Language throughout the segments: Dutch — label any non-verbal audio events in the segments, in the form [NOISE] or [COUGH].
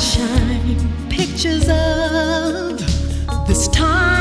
Shine pictures of this time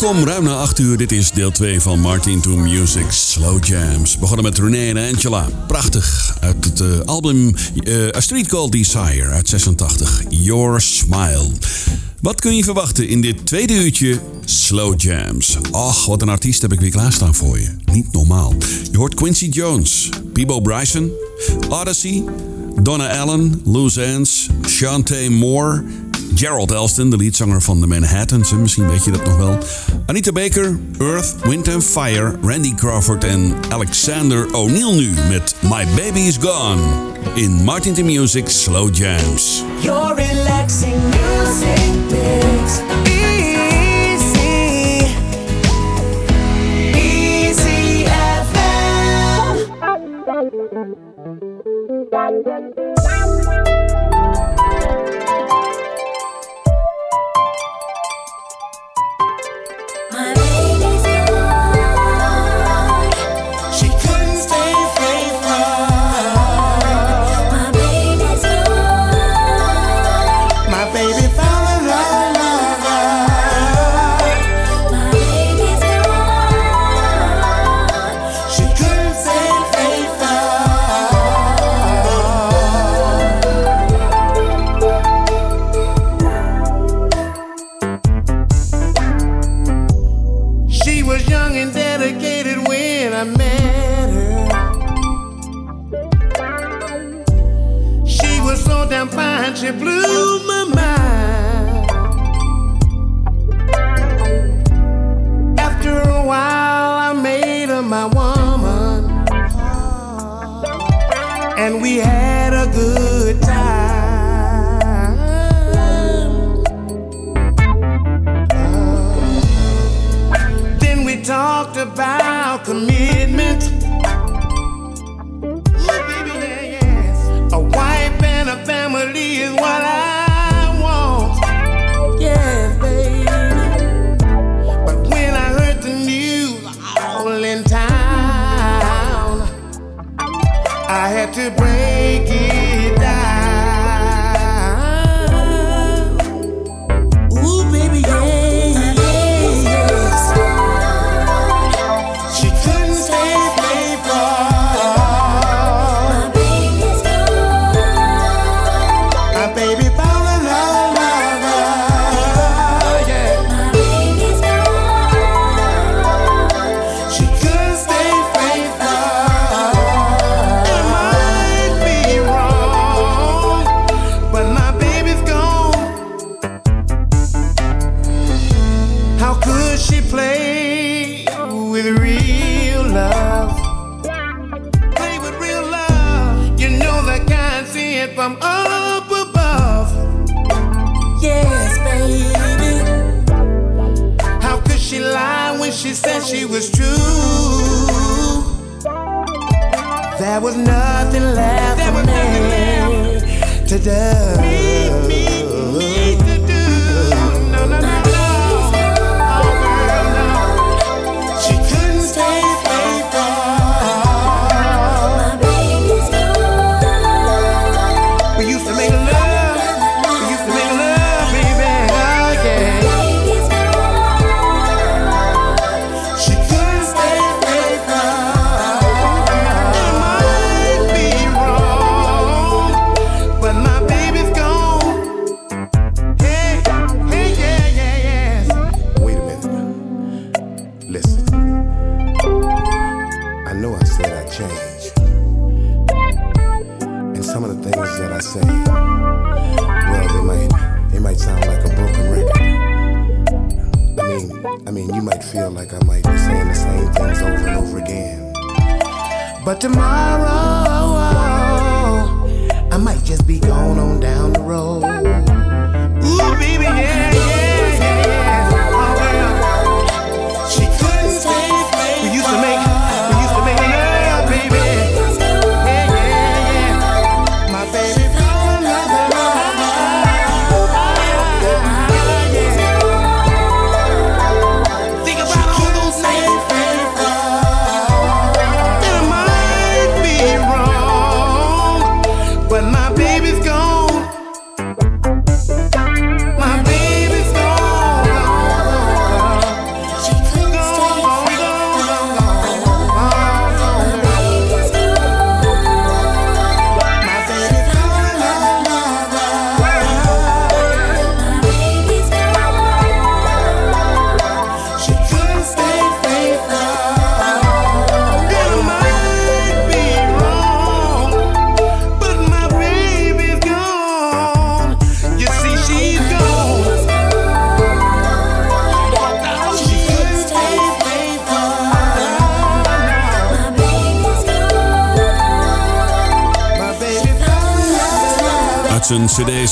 welkom, ruim na 8 uur. Dit is deel 2 van Martin to Music Slow Jams. Begonnen met René en Angela. Prachtig. Uit het eh, album eh, A Street Called Desire uit 86. Your Smile. Wat kun je verwachten in dit tweede uurtje Slow Jams? Och, wat een artiest heb ik weer klaarstaan voor je. Niet normaal. Je hoort Quincy Jones, Peebo Bryson, Odyssey, Donna Allen, Loose Ends, Shantae Moore... Gerald Elston, de leadzanger van de Manhattans, en misschien weet je dat nog wel. Anita Baker, Earth, Wind and Fire, Randy Crawford en Alexander O'Neill nu met My Baby Is Gone. In Martin to Music Slow Jams. Your relaxing music. Easy. Easy FM. With real love? Play with real love. You know the kind see it from up above. Yes, baby. How could she lie when she said she was true? There was nothing left for me to do. But tomorrow,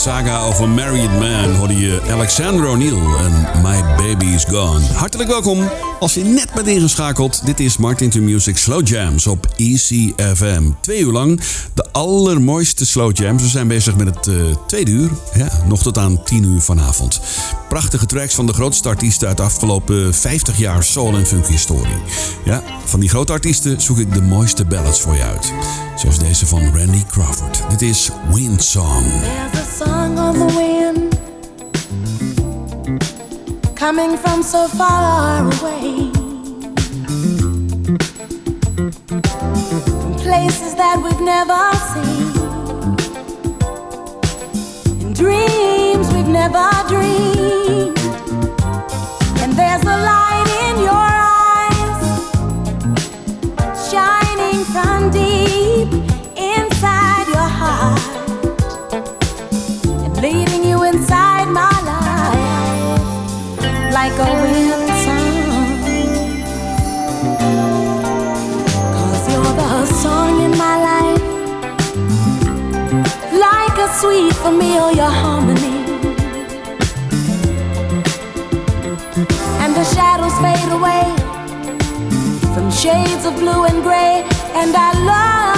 Saga a Married Man hoorde je Alexander O'Neill en My Baby is Gone. Hartelijk welkom als je net bent ingeschakeld. Dit is Martin to Music Slow Jams op ECFM. Twee uur lang de allermooiste slow jams. We zijn bezig met het eh, tweede uur. Ja, nog tot aan tien uur vanavond. Prachtige tracks van de grootste artiesten uit de afgelopen 50 jaar soul en funk historie. Ja, van die grote artiesten zoek ik de mooiste ballads voor je uit. Zoals deze van Randy Crawford. Dit is Wind Song. On the wind coming from so far away. From places that we've never seen. And dreams we've never dreamed. sweet for me or your harmony. And the shadows fade away from shades of blue and gray, and I love.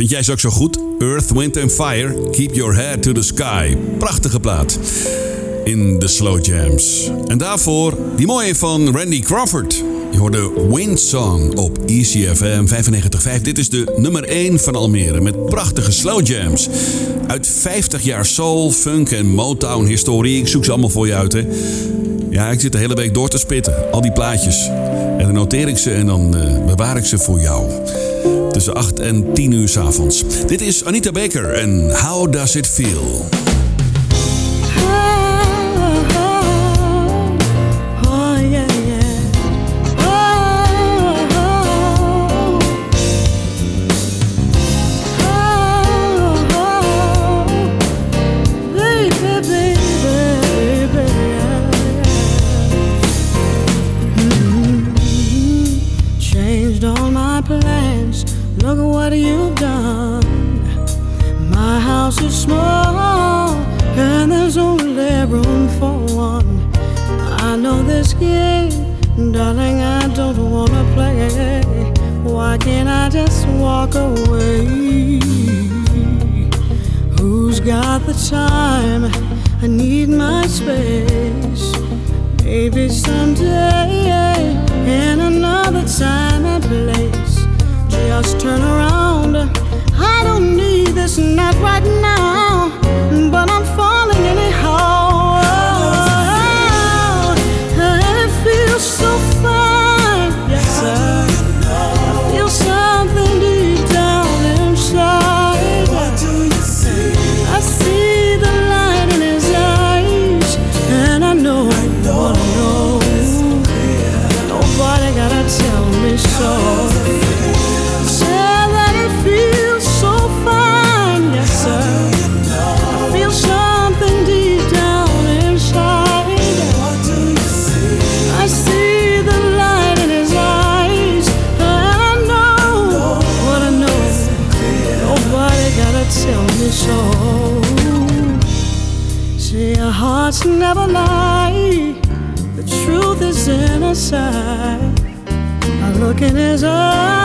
Vind jij ze ook zo goed? Earth, Wind and Fire, Keep Your Head to the Sky. Prachtige plaat. In de Slow Jams. En daarvoor die mooie van Randy Crawford. Je hoorde Wind Song op ECFM 95.5. Dit is de nummer 1 van Almere met prachtige slow jams. Uit 50 jaar soul, funk en Motown historie. Ik zoek ze allemaal voor je uit, hè. Ja, ik zit de hele week door te spitten. Al die plaatjes. En dan noteer ik ze en dan eh, bewaar ik ze voor jou. Tussen 8 en 10 uur 's avonds. Dit is Anita Baker en How Does It Feel? Walk away? Who's got the time? I need my space. Maybe someday, in another time and place. Just turn around. I don't need this, not right now. Never lie. The truth is in our sight. I look in his eyes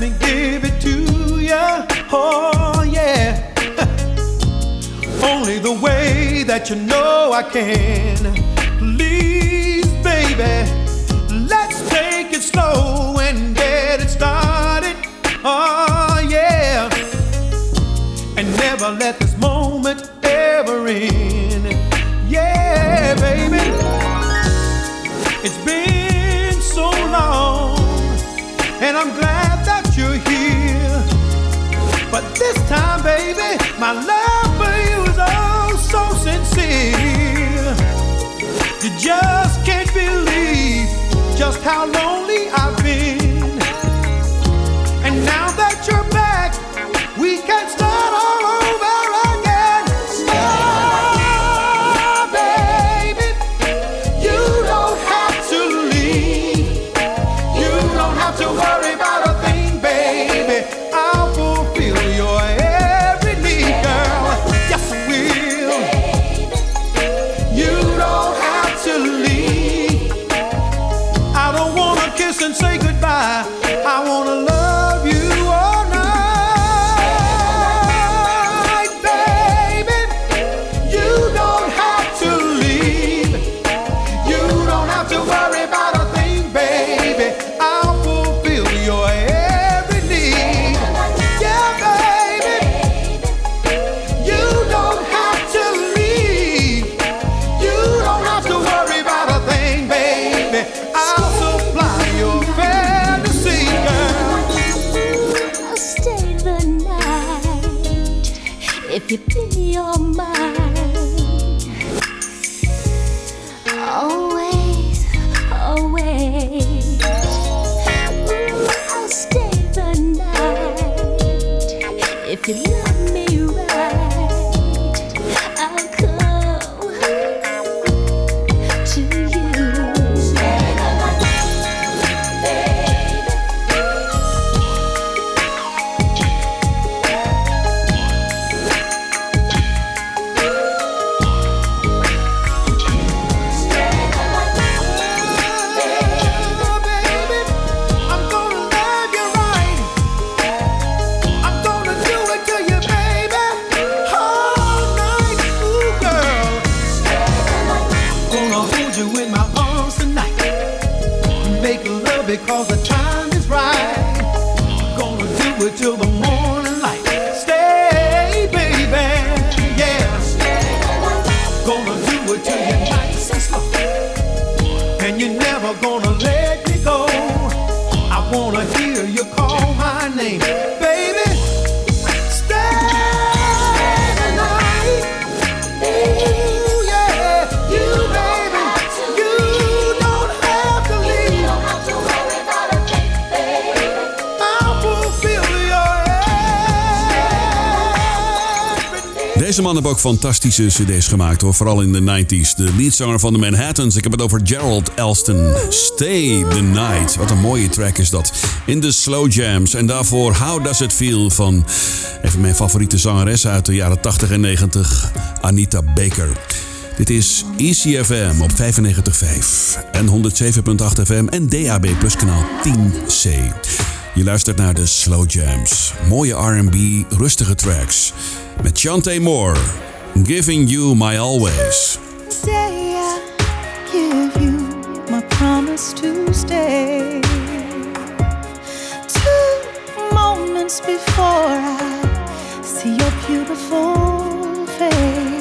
me give it to ya. Oh yeah. [LAUGHS] Only the way that you know I can. Please, baby, let's take it slow and get it started. Oh, yeah. And never let this moment ever end. Yeah, baby. It's been so long, and I'm glad you're here. But this time, baby, my love for you is oh so sincere. You just can't believe just how lonely I've been. And now that you're you be fantastische cd's gemaakt hoor. Vooral in de 90s. De leadzanger van de Manhattans. Ik heb het over Gerald Elston. Stay the Night. Wat een mooie track is dat. In de Slow Jams. En daarvoor How Does It Feel van even mijn favoriete zangeres uit de jaren 80 en 90. Anita Baker. Dit is ECFM op 95.5 en 107.8 FM en DAB Plus kanaal 10C. Je luistert naar de Slow Jams. Mooie R&B, rustige tracks. Met Chante Moore. Giving You My Always. Say I give you my promise to stay. Two moments before I see your beautiful face.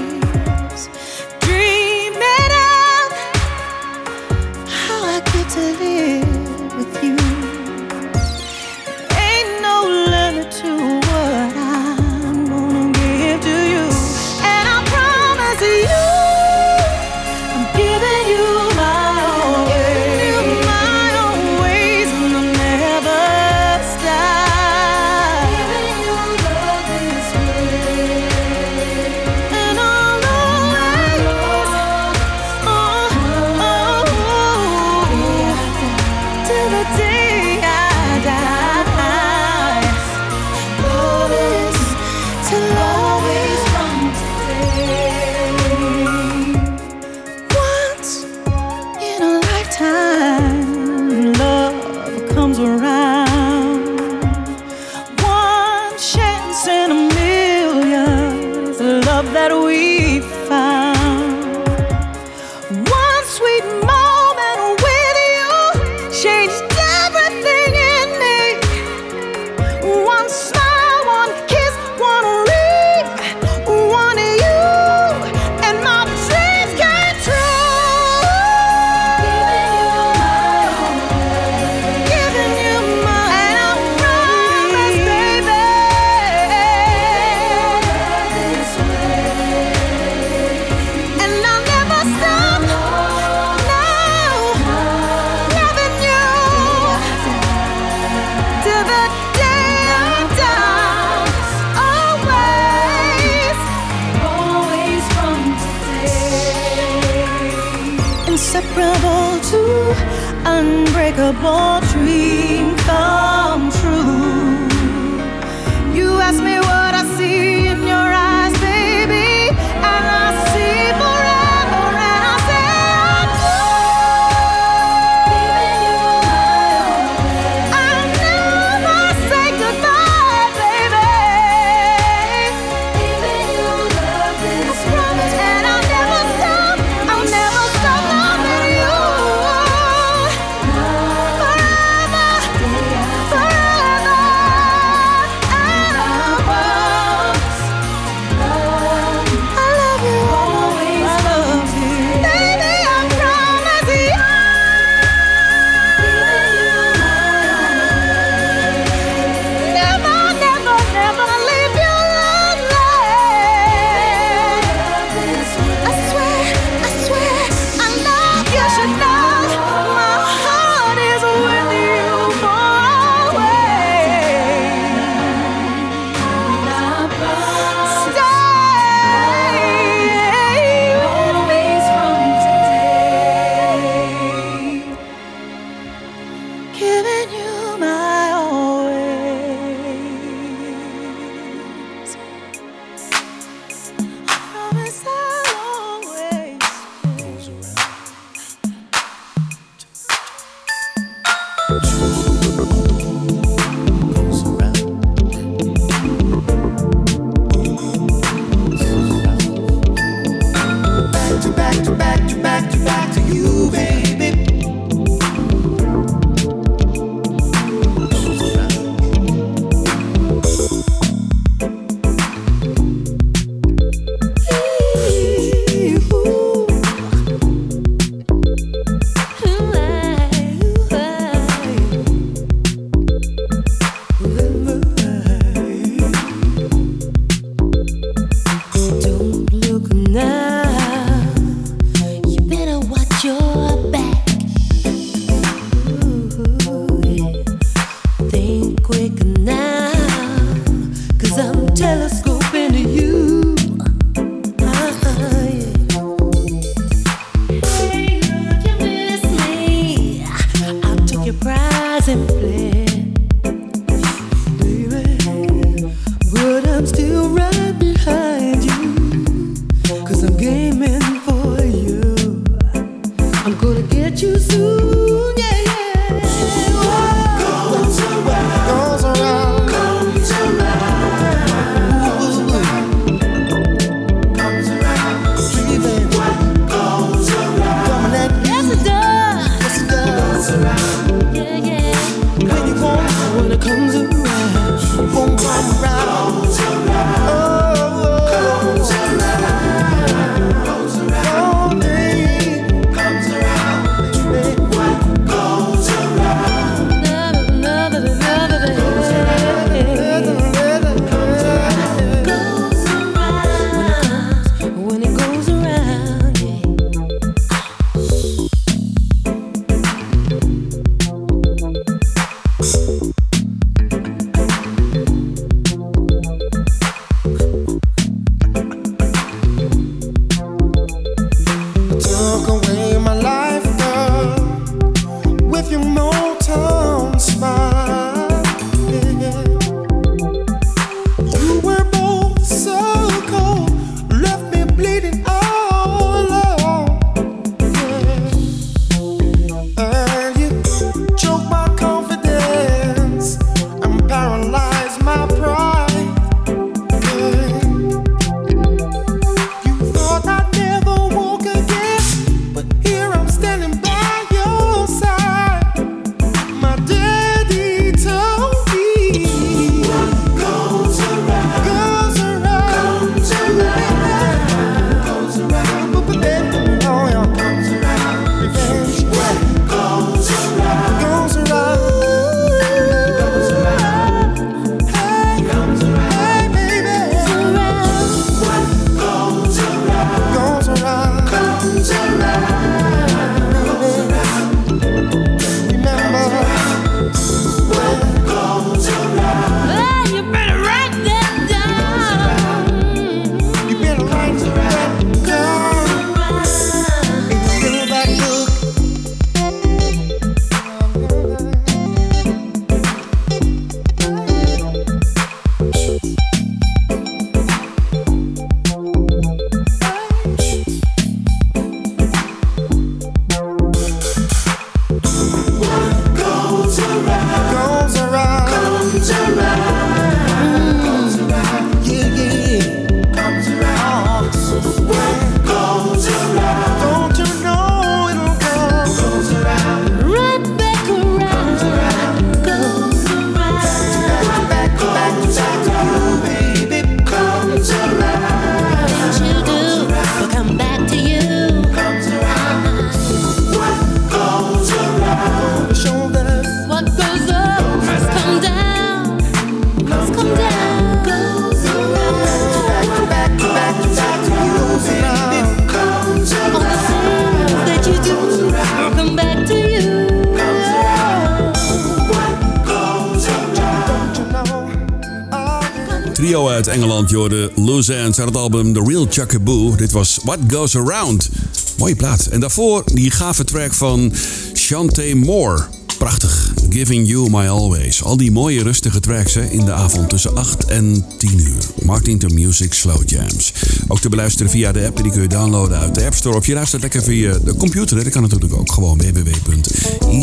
het album The Real Chuckaboo. E. Dit was What Goes Around. Mooie plaat. En daarvoor die gave track van Chante Moore. Prachtig. Giving You My Always. Al die mooie rustige tracks hè, in de avond tussen 8 en 10 uur. Martin to Music Slow Jams. Ook te beluisteren via de app. Die kun je downloaden uit de App Store. Of je luistert lekker via de computer. Dat kan natuurlijk ook. Gewoon www.icfm.nl.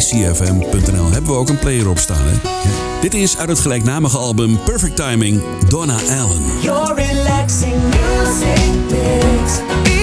Hebben we ook een player op staan. Hè? Dit is uit het gelijknamige album Perfect Timing. Donna Allen. You're relaxing music picks.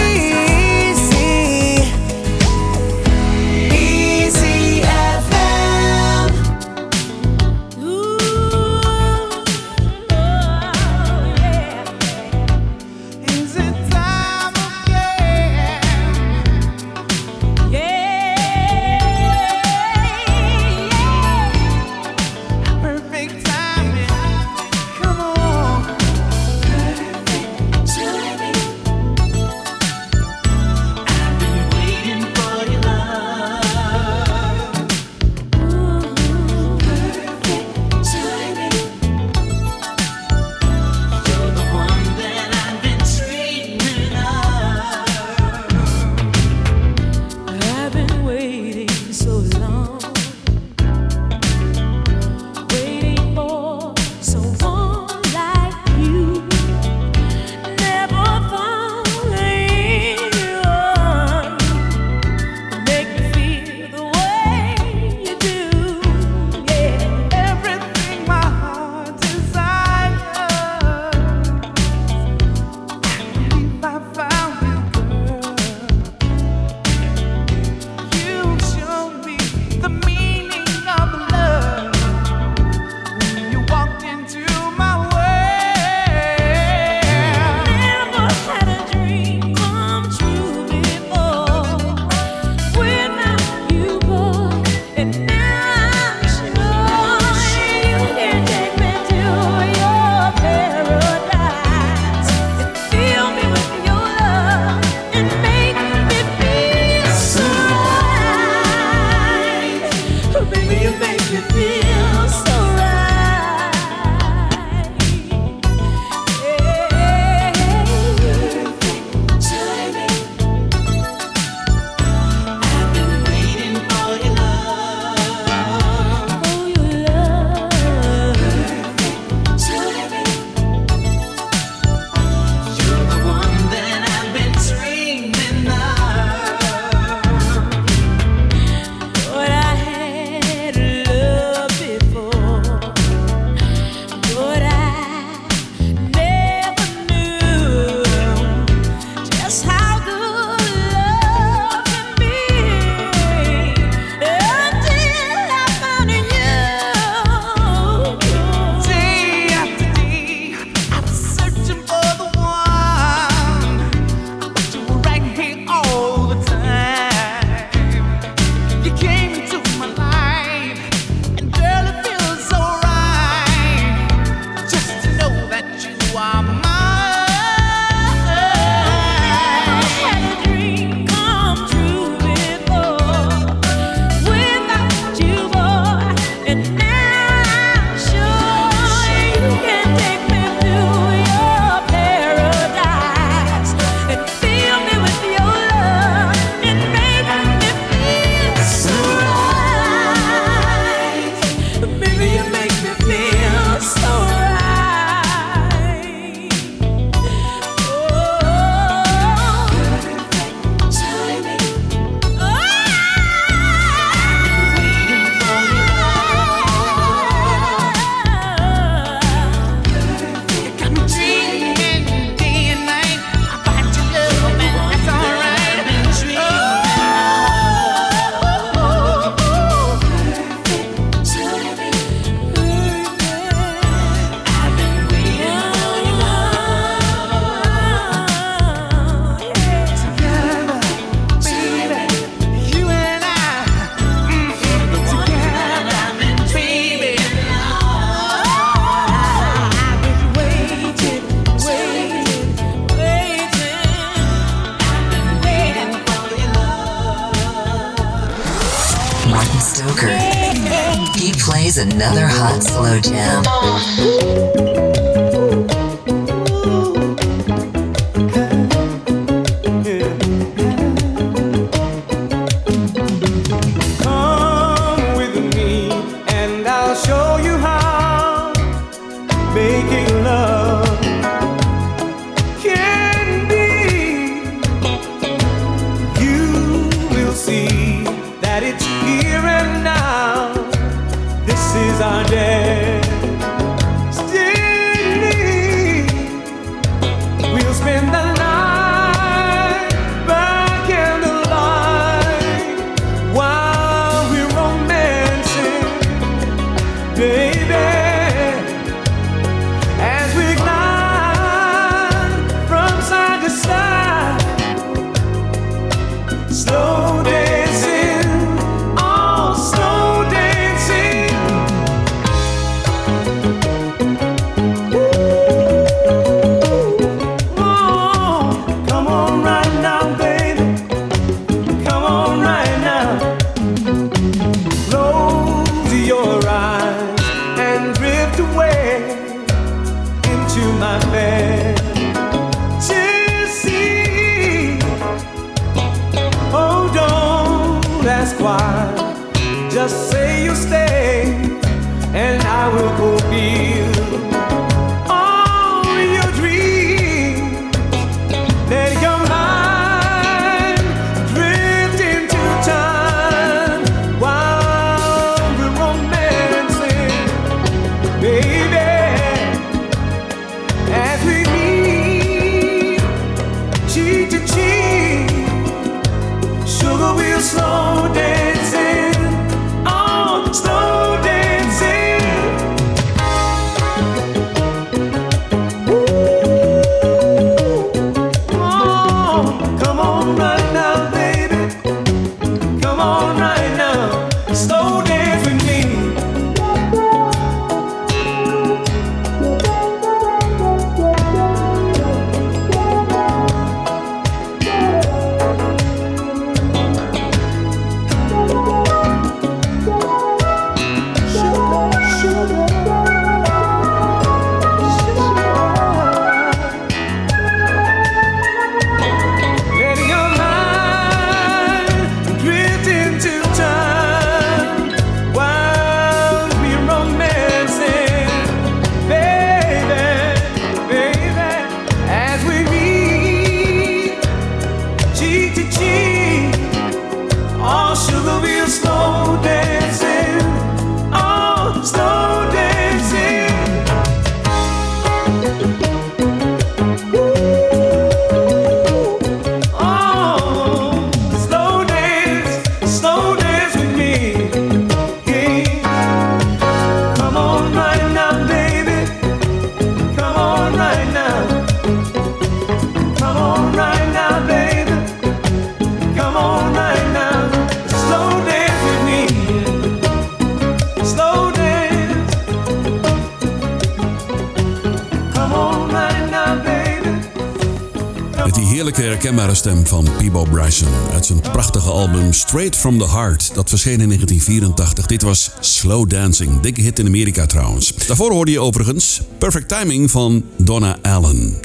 Straight from the Heart. Dat verscheen in 1984. Dit was Slow Dancing. Dikke hit in Amerika trouwens. Daarvoor hoorde je overigens Perfect Timing van Donna Allen.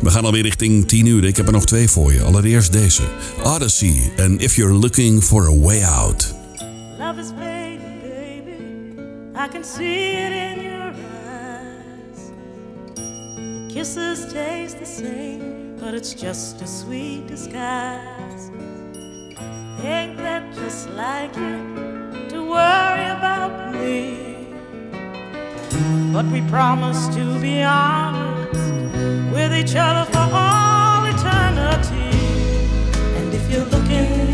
We gaan alweer richting 10 uur. Ik heb er nog twee voor je. Allereerst deze. Odyssey en If You're Looking for a Way Out. Love is pain, baby. I can see it in your eyes. Kisses taste the same, but it's just a sweet disguise. Ain't that just like you to worry about me? But we promise to be honest with each other for all eternity. And if you're looking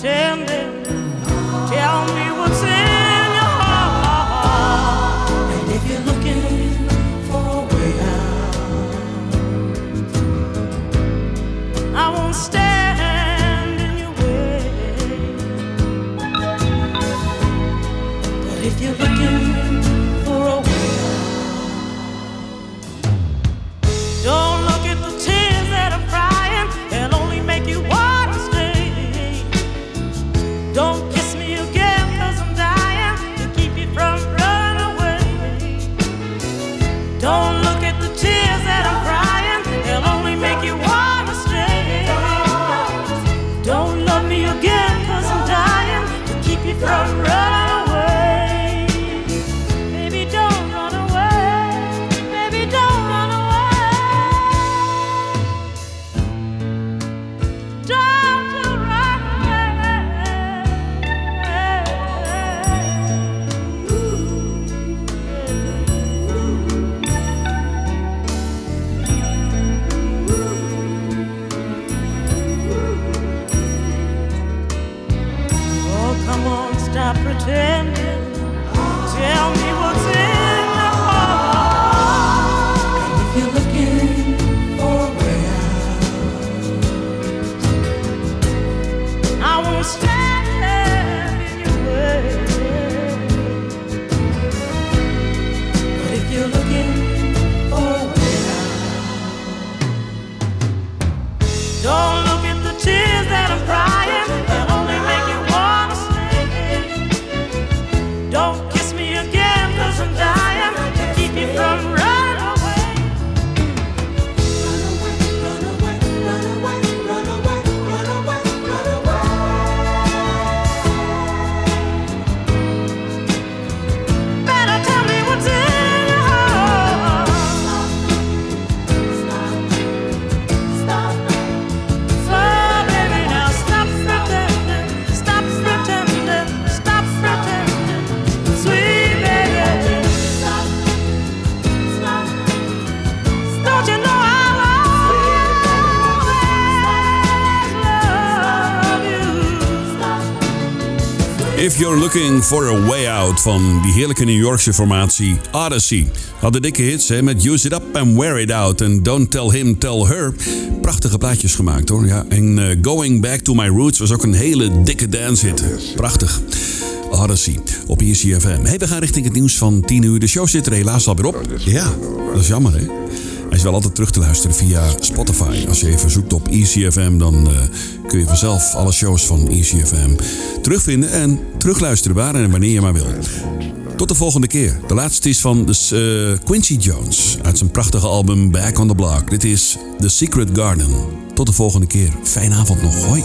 tender. If You're Looking for a Way Out van die heerlijke New Yorkse formatie Odyssey. Hadden dikke hits hè, met Use It Up and Wear It Out en Don't Tell Him, Tell Her. Prachtige plaatjes gemaakt hoor. Ja, en eh, Going Back to My Roots was ook een hele dikke dance hit. Prachtig. Odyssey op ECFM. Hey, we gaan richting het nieuws van 10 uur. De show zit er helaas alweer op. Ja, dat is jammer hè. Is wel altijd terug te luisteren via Spotify. Als je even zoekt op ECFM, dan eh, kun je vanzelf alle shows van ECFM terugvinden en terugluisteren waar en wanneer je maar wil. Tot de volgende keer. De laatste is van de, eh, Quincy Jones uit zijn prachtige album Back on the Block. Dit is The Secret Garden. Tot de volgende keer. Fijne avond nog. Hoi.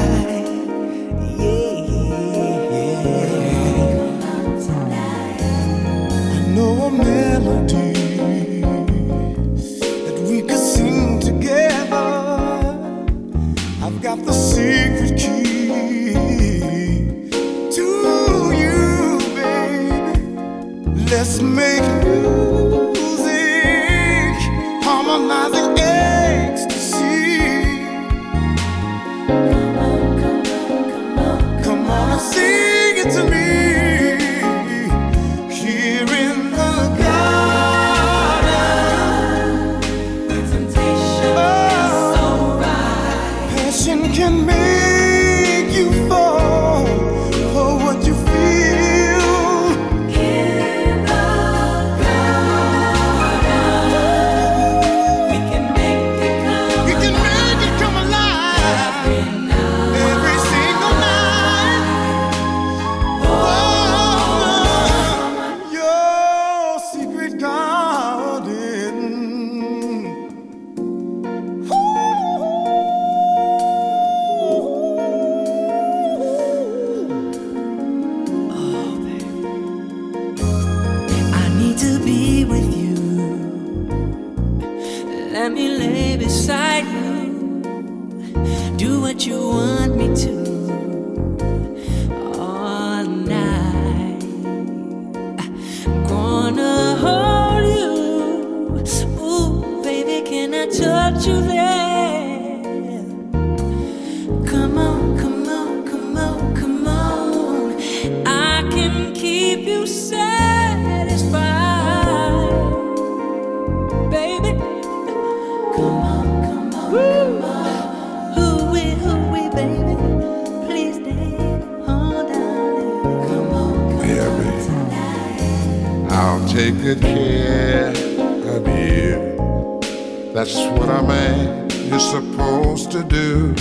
That's what a man is supposed to do.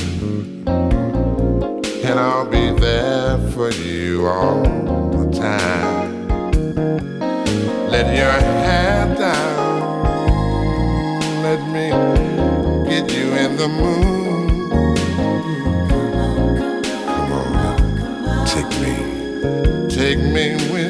And I'll be there for you all the time. Let your hand down. Let me get you in the mood. Come on, come on. Take me, take me with.